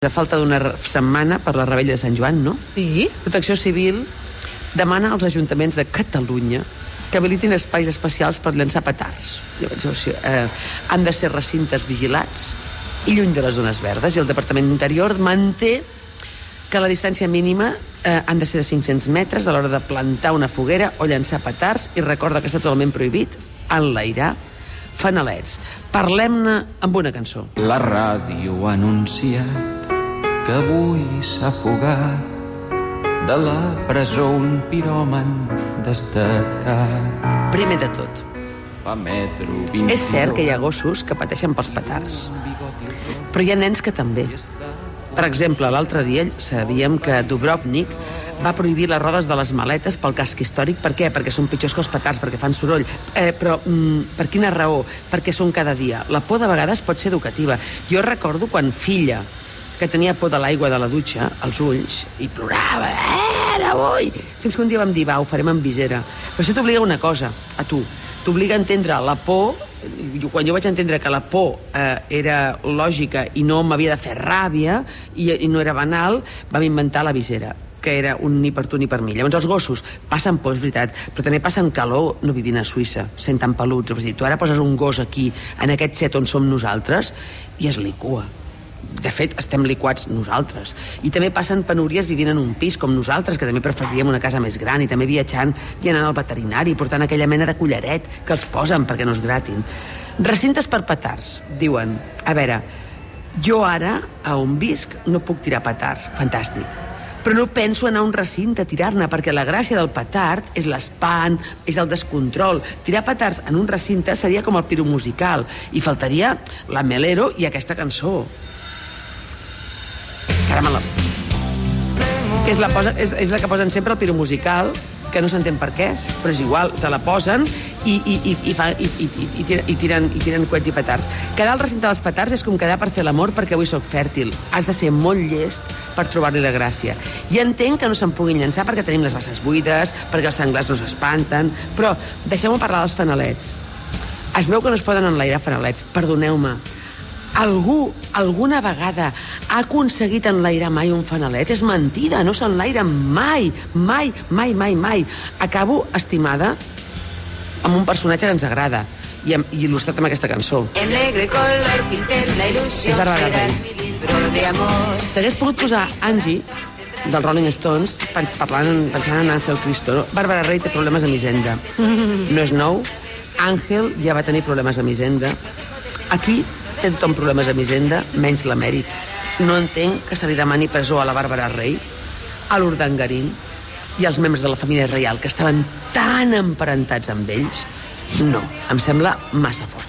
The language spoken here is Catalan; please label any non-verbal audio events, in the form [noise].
A falta d'una setmana per la rebella de Sant Joan, no? Sí? Protecció Civil demana als ajuntaments de Catalunya que habilitin espais especials per llançar petards. Llavors, o sigui, eh, han de ser recintes vigilats i lluny de les zones verdes. I el Departament d'Interior manté que la distància mínima eh, han de ser de 500 metres a l'hora de plantar una foguera o llançar petards i recorda que està totalment prohibit enlairar fanalets. Parlem-ne amb una cançó. La ràdio ha anunciat que avui s'ha fugat de la presó un piròman destacat. Primer de tot, Fa metro 20 És cert que hi ha gossos que pateixen pels petards, però hi ha nens que també. Per exemple, l'altre dia sabíem que Dubrovnik va prohibir les rodes de les maletes pel casc històric. Per què? Perquè són pitjors que els petards, perquè fan soroll. Eh, però mm, per quina raó? Perquè són cada dia. La por de vegades pot ser educativa. Jo recordo quan filla que tenia por de l'aigua de la dutxa, als ulls, i plorava, eh, no vull! Fins que un dia vam dir, va, ho farem amb visera. Però això t'obliga una cosa, a tu. T'obliga a entendre la por, quan jo vaig entendre que la por eh, era lògica i no m'havia de fer ràbia, i, i no era banal, vam inventar la visera que era un ni per tu ni per mi. Llavors els gossos passen por, és veritat, però també passen calor no vivint a Suïssa, sent tan peluts. És dir, tu ara poses un gos aquí, en aquest set on som nosaltres, i es licua de fet, estem liquats nosaltres. I també passen penúries vivint en un pis com nosaltres, que també preferiríem una casa més gran, i també viatjant i anant al veterinari, portant aquella mena de collaret que els posen perquè no es gratin. Recintes per petards, diuen. A veure, jo ara, a on visc, no puc tirar petards. Fantàstic. Però no penso anar a un recinte a tirar-ne, perquè la gràcia del petard és l'espant, és el descontrol. Tirar petards en un recinte seria com el piro musical, i faltaria la Melero i aquesta cançó. La... que és la, posa, és, és la que posen sempre al piro musical, que no s'entén per què, però és igual, te la posen i, i, i, i, fa, i, i, i, i, tiren, i, tiren, i tiren coets i petards. Quedar al recinte dels petards és com quedar per fer l'amor perquè avui sóc fèrtil. Has de ser molt llest per trobar-li la gràcia. I entenc que no se'n puguin llançar perquè tenim les basses buides, perquè els senglars no s'espanten, però deixeu-me parlar dels fanalets. Es veu que no es poden enlairar fanalets, perdoneu-me. Algú, alguna vegada, ha aconseguit enlairar mai un fanalet? És mentida, no s'enlaira mai, mai, mai, mai, mai. Acabo, estimada, amb un personatge que ens agrada i, amb, i il·lustrat amb aquesta cançó. En negro y color pinten la serás Rey. mi libro de amor. T'hagués pogut posar Angie, dels Rolling Stones, pens- parlant, pensant en Ángel Cristo. No? Bàrbara Rey té problemes amb Hisenda. [laughs] No és nou. Àngel ja va tenir problemes amb Hisenda. Aquí té tothom problemes amb Hisenda, menys la Mèrit. No entenc que se li demani presó a la Bàrbara Rey, a l'Urdangarín i als membres de la família reial que estaven tan emparentats amb ells. No, em sembla massa fort.